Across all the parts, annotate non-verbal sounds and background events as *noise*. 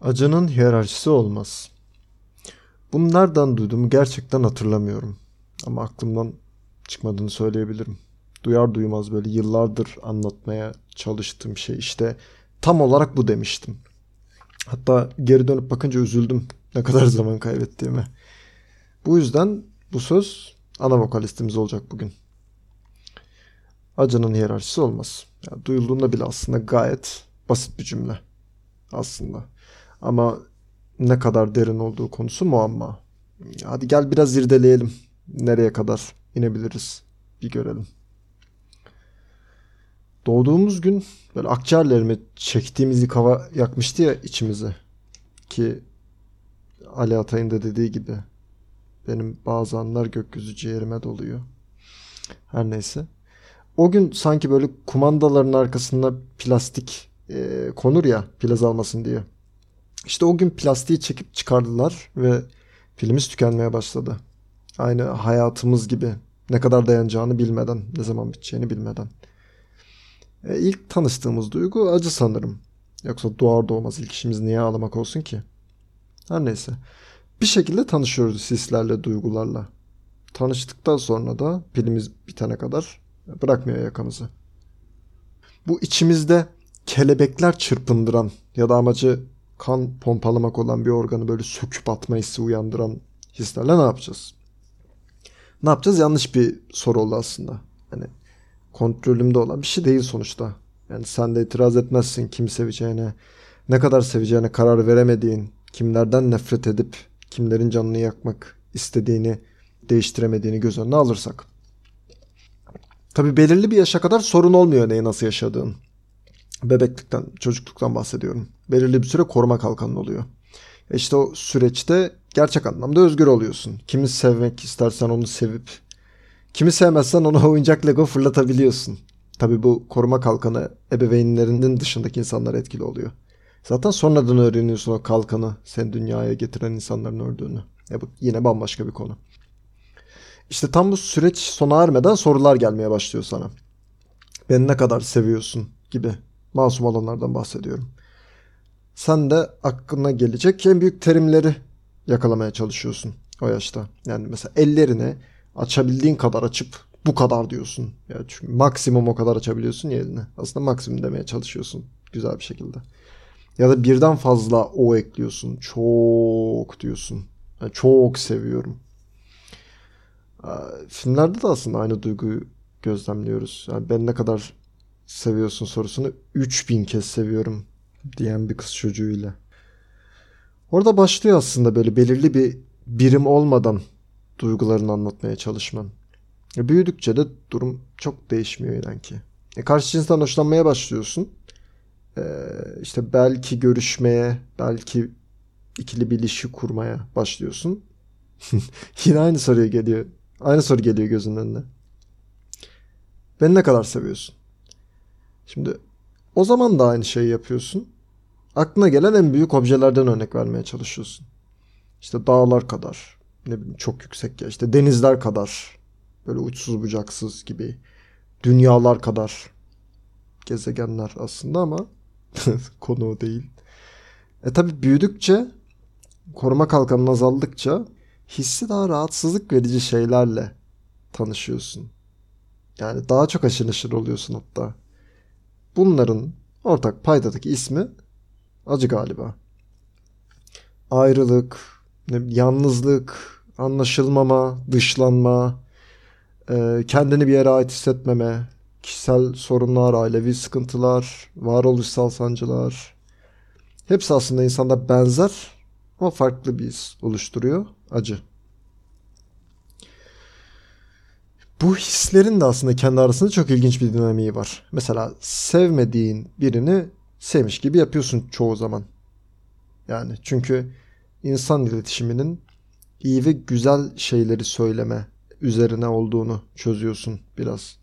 Acının hiyerarşisi olmaz. Bunu nereden duyduğumu gerçekten hatırlamıyorum. Ama aklımdan çıkmadığını söyleyebilirim. Duyar duymaz böyle yıllardır anlatmaya çalıştığım şey işte tam olarak bu demiştim. Hatta geri dönüp bakınca üzüldüm ne kadar *laughs* zaman kaybettiğimi. Bu yüzden bu söz ana vokalistimiz olacak bugün. Acının hiyerarşisi olmaz. Yani duyulduğunda bile aslında gayet basit bir cümle aslında. Ama ne kadar derin olduğu konusu muamma. Hadi gel biraz irdeleyelim. Nereye kadar inebiliriz bir görelim. Doğduğumuz gün böyle akciğerlerimi çektiğimiz ilk hava yakmıştı ya içimizi. Ki Ali Atay'ın da dediği gibi benim bazı anlar gökyüzü ciğerime doluyor. Her neyse. O gün sanki böyle kumandaların arkasında plastik e, konur ya plaz almasın diye. İşte o gün plastiği çekip çıkardılar ve pilimiz tükenmeye başladı. Aynı hayatımız gibi ne kadar dayanacağını bilmeden, ne zaman biteceğini bilmeden. E, ilk tanıştığımız duygu acı sanırım. Yoksa doğar doğmaz ilk işimiz niye ağlamak olsun ki? Her neyse. Bir şekilde tanışıyoruz hislerle, duygularla. Tanıştıktan sonra da pilimiz bitene kadar bırakmıyor yakamızı. Bu içimizde kelebekler çırpındıran ya da amacı kan pompalamak olan bir organı böyle söküp atma hissi uyandıran hislerle ne yapacağız? Ne yapacağız? Yanlış bir soru oldu aslında. Hani kontrolümde olan bir şey değil sonuçta. Yani sen de itiraz etmezsin kim seveceğine, ne kadar seveceğine karar veremediğin, kimlerden nefret edip kimlerin canını yakmak istediğini değiştiremediğini göz önüne alırsak. Tabi belirli bir yaşa kadar sorun olmuyor neyi nasıl yaşadığın. Bebeklikten, çocukluktan bahsediyorum. Belirli bir süre koruma kalkanın oluyor. E işte o süreçte gerçek anlamda özgür oluyorsun. Kimi sevmek istersen onu sevip, kimi sevmezsen ona *laughs* oyuncak Lego fırlatabiliyorsun. Tabi bu koruma kalkanı ebeveynlerinin dışındaki insanlara etkili oluyor. Zaten sonradan öğreniyorsun o kalkanı sen dünyaya getiren insanların öldüğünü. E bu yine bambaşka bir konu. İşte tam bu süreç sona ermeden sorular gelmeye başlıyor sana. Beni ne kadar seviyorsun gibi masum olanlardan bahsediyorum. Sen de aklına gelecek en büyük terimleri yakalamaya çalışıyorsun o yaşta. Yani mesela ellerini açabildiğin kadar açıp bu kadar diyorsun. Yani çünkü maksimum o kadar açabiliyorsun ya elini. Aslında maksimum demeye çalışıyorsun güzel bir şekilde. Ya da birden fazla o ekliyorsun. Çok diyorsun. Yani çok seviyorum. Filmlerde de aslında aynı duyguyu gözlemliyoruz. Yani ben ne kadar seviyorsun sorusunu 3000 kez seviyorum diyen bir kız çocuğuyla. Orada başlıyor aslında böyle belirli bir birim olmadan duygularını anlatmaya çalışman. E büyüdükçe de durum çok değişmiyor inan ki. E karşı cinsten hoşlanmaya başlıyorsun. E işte belki görüşmeye, belki ikili bir ilişki kurmaya başlıyorsun. *laughs* Yine aynı soruya geliyor. Aynı soru geliyor gözünün önüne. Beni ne kadar seviyorsun? Şimdi o zaman da aynı şeyi yapıyorsun. Aklına gelen en büyük objelerden örnek vermeye çalışıyorsun. İşte dağlar kadar, ne bileyim çok yüksek ya işte denizler kadar, böyle uçsuz bucaksız gibi, dünyalar kadar gezegenler aslında ama *laughs* konu o değil. E tabi büyüdükçe, koruma kalkanın azaldıkça hissi daha rahatsızlık verici şeylerle tanışıyorsun. Yani daha çok aşırı neşir oluyorsun hatta. Bunların ortak paydadaki ismi acı galiba. Ayrılık, yalnızlık, anlaşılmama, dışlanma, e, kendini bir yere ait hissetmeme, kişisel sorunlar, ailevi sıkıntılar, varoluşsal sancılar. Hepsi aslında insanda benzer ama farklı bir his oluşturuyor. Acı. Bu hislerin de aslında kendi arasında çok ilginç bir dinamiği var. Mesela sevmediğin birini sevmiş gibi yapıyorsun çoğu zaman. Yani çünkü insan iletişiminin iyi ve güzel şeyleri söyleme üzerine olduğunu çözüyorsun biraz.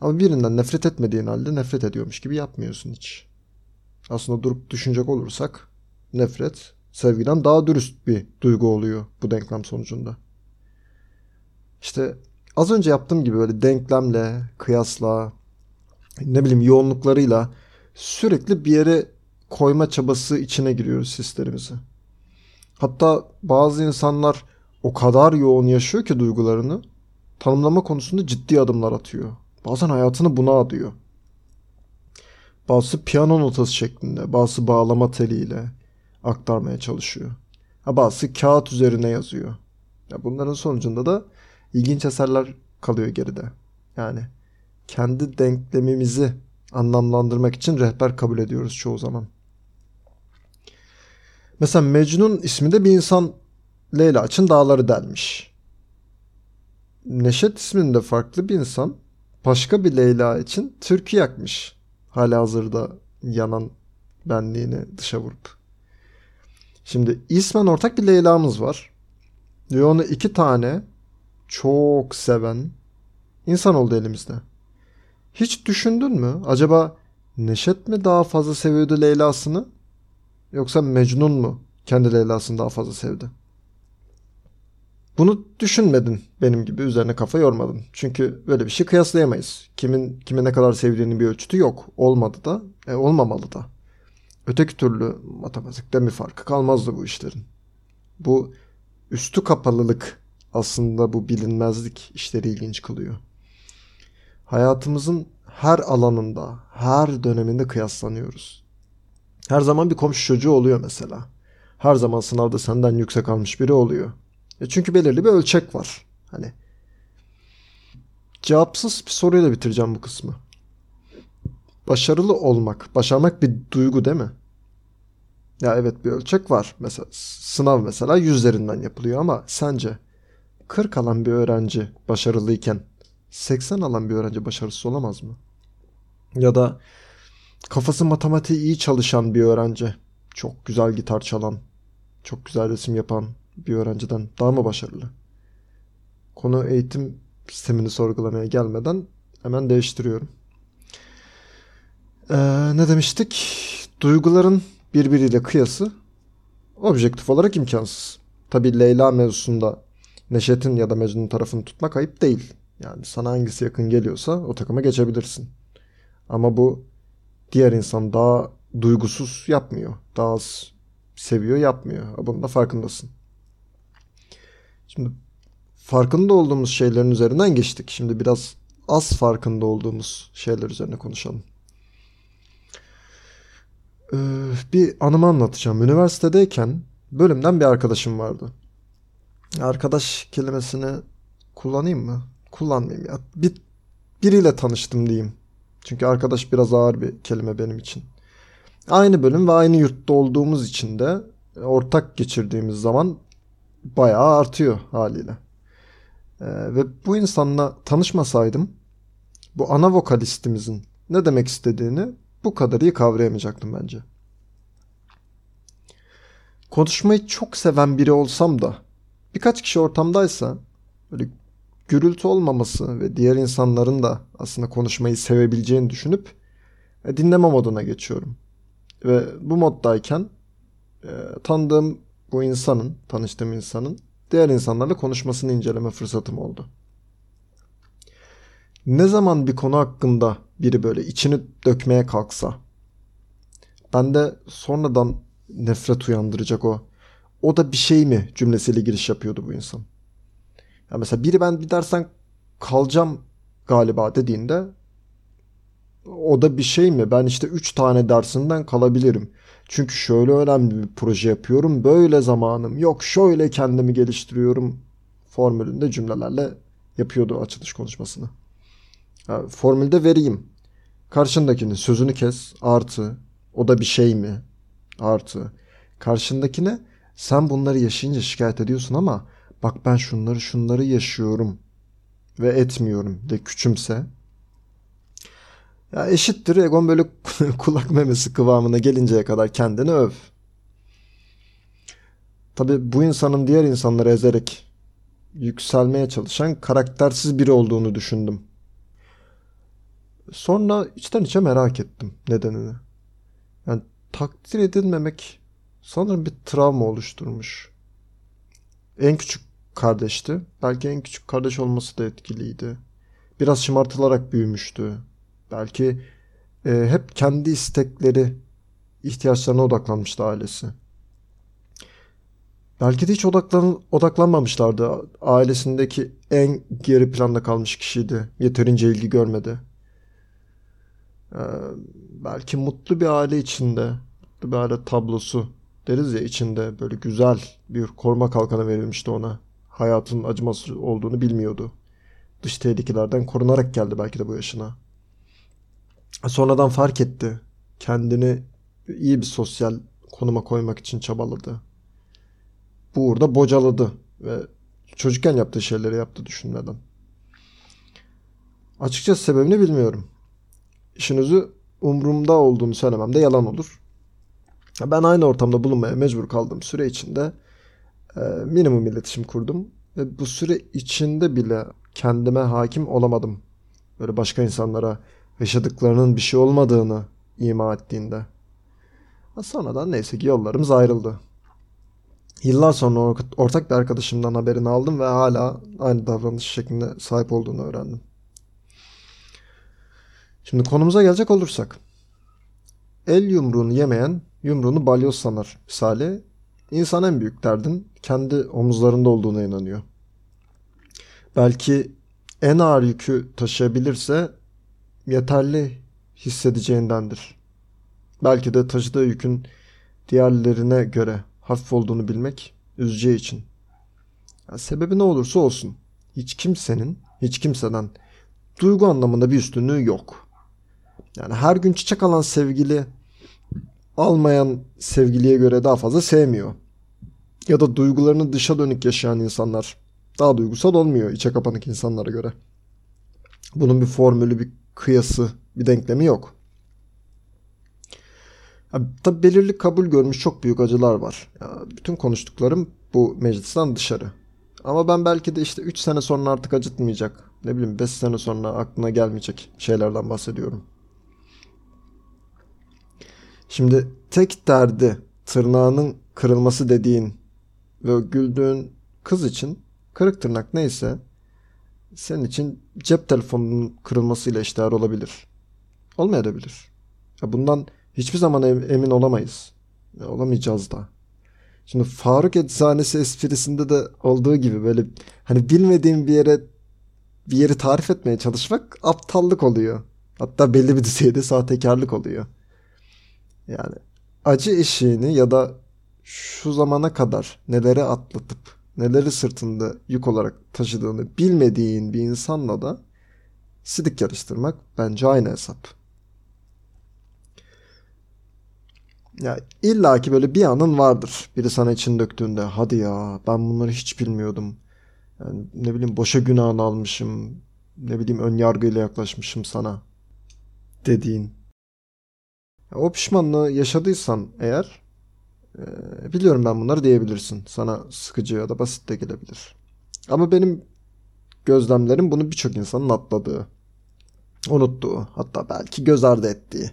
Ama birinden nefret etmediğin halde nefret ediyormuş gibi yapmıyorsun hiç. Aslında durup düşünecek olursak nefret sevgiden daha dürüst bir duygu oluyor bu denklem sonucunda. İşte az önce yaptığım gibi böyle denklemle, kıyasla, ne bileyim yoğunluklarıyla sürekli bir yere koyma çabası içine giriyoruz hislerimizi. Hatta bazı insanlar o kadar yoğun yaşıyor ki duygularını tanımlama konusunda ciddi adımlar atıyor. Bazen hayatını buna adıyor. Bazısı piyano notası şeklinde, bazısı bağlama teliyle aktarmaya çalışıyor. Ha, bazısı kağıt üzerine yazıyor. Ya bunların sonucunda da ilginç eserler kalıyor geride. Yani kendi denklemimizi anlamlandırmak için rehber kabul ediyoruz çoğu zaman. Mesela Mecnun isminde bir insan Leyla için dağları delmiş. Neşet isminde farklı bir insan başka bir Leyla için türkü yakmış. Hala hazırda yanan benliğini dışa vurup. Şimdi ismen ortak bir Leyla'mız var. Ve onu iki tane çok seven insan oldu elimizde. Hiç düşündün mü? Acaba Neşet mi daha fazla seviyordu Leyla'sını? Yoksa Mecnun mu kendi Leyla'sını daha fazla sevdi? Bunu düşünmedin benim gibi üzerine kafa yormadın. Çünkü böyle bir şey kıyaslayamayız. Kimin kime ne kadar sevdiğinin bir ölçütü yok. Olmadı da, e, olmamalı da. Öteki türlü matematikte bir farkı kalmazdı bu işlerin. Bu üstü kapalılık aslında bu bilinmezlik işleri ilginç kılıyor. Hayatımızın her alanında, her döneminde kıyaslanıyoruz. Her zaman bir komşu çocuğu oluyor mesela. Her zaman sınavda senden yüksek almış biri oluyor. E çünkü belirli bir ölçek var. Hani cevapsız bir soruyla bitireceğim bu kısmı. Başarılı olmak, başarmak bir duygu değil mi? Ya evet bir ölçek var. Mesela sınav mesela yüzlerinden yapılıyor ama sence 40 alan bir öğrenci başarılıyken 80 alan bir öğrenci başarısız olamaz mı? Ya da kafası matematiği iyi çalışan bir öğrenci, çok güzel gitar çalan, çok güzel resim yapan bir öğrenciden daha mı başarılı? Konu eğitim sistemini sorgulamaya gelmeden hemen değiştiriyorum. Ee, ne demiştik? Duyguların birbiriyle kıyası objektif olarak imkansız. Tabi Leyla mevzusunda Neşet'in ya da Mecnun tarafını tutmak ayıp değil. Yani sana hangisi yakın geliyorsa o takıma geçebilirsin. Ama bu diğer insan daha duygusuz yapmıyor. Daha az seviyor yapmıyor. Bunun da farkındasın. Şimdi farkında olduğumuz şeylerin üzerinden geçtik. Şimdi biraz az farkında olduğumuz şeyler üzerine konuşalım. Ee, bir anımı anlatacağım. Üniversitedeyken bölümden bir arkadaşım vardı. Arkadaş kelimesini kullanayım mı? Kullanmayayım ya. Bir, biriyle tanıştım diyeyim. Çünkü arkadaş biraz ağır bir kelime benim için. Aynı bölüm ve aynı yurtta olduğumuz için de ortak geçirdiğimiz zaman bayağı artıyor haliyle. Ee, ve bu insanla tanışmasaydım bu ana vokalistimizin ne demek istediğini bu kadar iyi kavrayamayacaktım bence. Konuşmayı çok seven biri olsam da birkaç kişi ortamdaysa böyle gürültü olmaması ve diğer insanların da aslında konuşmayı sevebileceğini düşünüp e, dinleme moduna geçiyorum. Ve bu moddayken e, tanıdığım bu insanın, tanıştığım insanın diğer insanlarla konuşmasını inceleme fırsatım oldu. Ne zaman bir konu hakkında biri böyle içini dökmeye kalksa ben de sonradan nefret uyandıracak o. O da bir şey mi cümlesiyle giriş yapıyordu bu insan. Ya mesela biri ben bir dersen kalacağım galiba dediğinde o da bir şey mi? Ben işte 3 tane dersinden kalabilirim. Çünkü şöyle önemli bir proje yapıyorum. Böyle zamanım yok. Şöyle kendimi geliştiriyorum. Formülünde cümlelerle yapıyordu açılış konuşmasını. Yani formülde vereyim. Karşındakinin sözünü kes. Artı. O da bir şey mi? Artı. Karşındakine sen bunları yaşayınca şikayet ediyorsun ama bak ben şunları şunları yaşıyorum ve etmiyorum de küçümse. Ya eşittir Egon böyle *laughs* kulak memesi kıvamına gelinceye kadar kendini öv. Tabi bu insanın diğer insanları ezerek yükselmeye çalışan karaktersiz biri olduğunu düşündüm. Sonra içten içe merak ettim nedenini. Yani takdir edilmemek sanırım bir travma oluşturmuş. En küçük kardeşti. Belki en küçük kardeş olması da etkiliydi. Biraz şımartılarak büyümüştü. Belki e, hep kendi istekleri ihtiyaçlarına odaklanmıştı ailesi. Belki de hiç odaklan, odaklanmamışlardı. Ailesindeki en geri planda kalmış kişiydi. Yeterince ilgi görmedi. Ee, belki mutlu bir aile içinde, mutlu bir aile tablosu deriz ya içinde böyle güzel bir koruma kalkanı verilmişti ona. Hayatın acımasız olduğunu bilmiyordu. Dış tehlikelerden korunarak geldi belki de bu yaşına. Sonradan fark etti. Kendini iyi bir sosyal konuma koymak için çabaladı. Bu uğurda bocaladı ve çocukken yaptığı şeyleri yaptı düşünmeden. Açıkçası sebebini bilmiyorum. İşinizi umurumda olduğunu söylemem de yalan olur. Ben aynı ortamda bulunmaya mecbur kaldığım süre içinde minimum iletişim kurdum. Ve bu süre içinde bile kendime hakim olamadım. Böyle başka insanlara yaşadıklarının bir şey olmadığını ima ettiğinde. Sonradan neyse ki yollarımız ayrıldı. Yıllar sonra ortak bir arkadaşımdan haberini aldım ve hala aynı davranış şeklinde sahip olduğunu öğrendim. Şimdi konumuza gelecek olursak. El yumruğunu yemeyen yumruğunu balyoz sanar misali. İnsan en büyük derdin kendi omuzlarında olduğuna inanıyor. Belki en ağır yükü taşıyabilirse yeterli hissedeceğindendir. Belki de taşıdığı yükün diğerlerine göre hafif olduğunu bilmek üzeceği için. Ya sebebi ne olursa olsun hiç kimsenin, hiç kimseden duygu anlamında bir üstünlüğü yok. Yani her gün çiçek alan sevgili almayan sevgiliye göre daha fazla sevmiyor. Ya da duygularını dışa dönük yaşayan insanlar daha duygusal olmuyor içe kapanık insanlara göre. Bunun bir formülü, bir kıyası, bir denklemi yok. Tabi belirli kabul görmüş çok büyük acılar var. Ya, bütün konuştuklarım bu meclisten dışarı. Ama ben belki de işte 3 sene sonra artık acıtmayacak. Ne bileyim 5 sene sonra aklına gelmeyecek şeylerden bahsediyorum. Şimdi tek derdi tırnağının kırılması dediğin ve güldüğün kız için kırık tırnak neyse senin için cep telefonunun kırılmasıyla eşdeğer olabilir. Olmayabilir. Ya bundan hiçbir zaman emin olamayız. Ya olamayacağız da. Şimdi Faruk Eczanesi esprisinde de olduğu gibi böyle hani bilmediğim bir yere bir yeri tarif etmeye çalışmak aptallık oluyor. Hatta belli bir düzeyde sahtekarlık oluyor. Yani acı eşiğini ya da şu zamana kadar neleri atlatıp neleri sırtında yük olarak taşıdığını bilmediğin bir insanla da sidik yarıştırmak bence aynı hesap. Ya illa ki böyle bir anın vardır. Biri sana için döktüğünde hadi ya ben bunları hiç bilmiyordum. Yani ne bileyim boşa günahını almışım. Ne bileyim ön yargıyla yaklaşmışım sana dediğin. O pişmanlığı yaşadıysan eğer e, biliyorum ben bunları diyebilirsin. Sana sıkıcı ya da basit de gelebilir. Ama benim gözlemlerim bunu birçok insanın atladığı, unuttuğu, hatta belki göz ardı ettiği.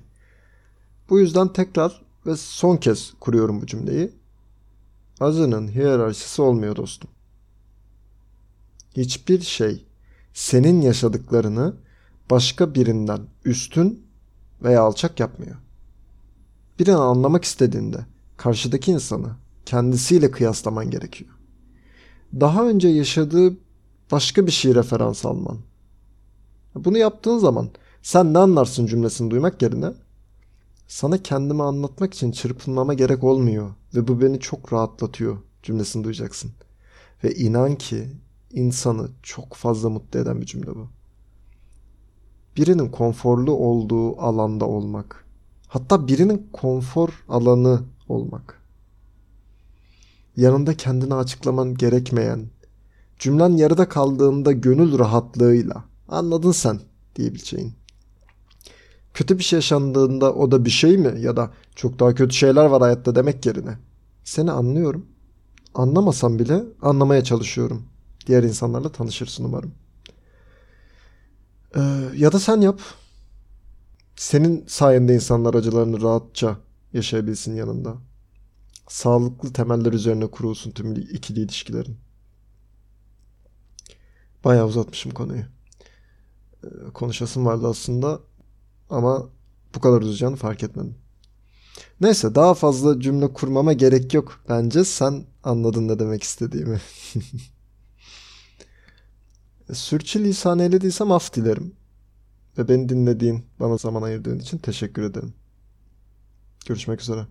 Bu yüzden tekrar ve son kez kuruyorum bu cümleyi. Acının hiyerarşisi olmuyor dostum. Hiçbir şey senin yaşadıklarını başka birinden üstün veya alçak yapmıyor birini anlamak istediğinde karşıdaki insanı kendisiyle kıyaslaman gerekiyor. Daha önce yaşadığı başka bir şey referans alman. Bunu yaptığın zaman sen ne anlarsın cümlesini duymak yerine sana kendimi anlatmak için çırpınmama gerek olmuyor ve bu beni çok rahatlatıyor cümlesini duyacaksın. Ve inan ki insanı çok fazla mutlu eden bir cümle bu. Birinin konforlu olduğu alanda olmak Hatta birinin konfor alanı olmak. Yanında kendini açıklaman gerekmeyen, cümlen yarıda kaldığında gönül rahatlığıyla anladın sen diyebileceğin. Kötü bir şey yaşandığında o da bir şey mi ya da çok daha kötü şeyler var hayatta demek yerine seni anlıyorum. Anlamasam bile anlamaya çalışıyorum. Diğer insanlarla tanışırsın umarım. Ee, ya da sen yap. Senin sayende insanlar acılarını rahatça yaşayabilsin yanında. Sağlıklı temeller üzerine kurulsun tüm ikili ilişkilerin. Bayağı uzatmışım konuyu. Ee, konuşasım vardı aslında ama bu kadar uzayacağını fark etmedim. Neyse daha fazla cümle kurmama gerek yok. Bence sen anladın ne demek istediğimi. *laughs* Sürçülisan eylediysem af dilerim. Ve beni dinlediğin, bana zaman ayırdığın için teşekkür ederim. Görüşmek üzere.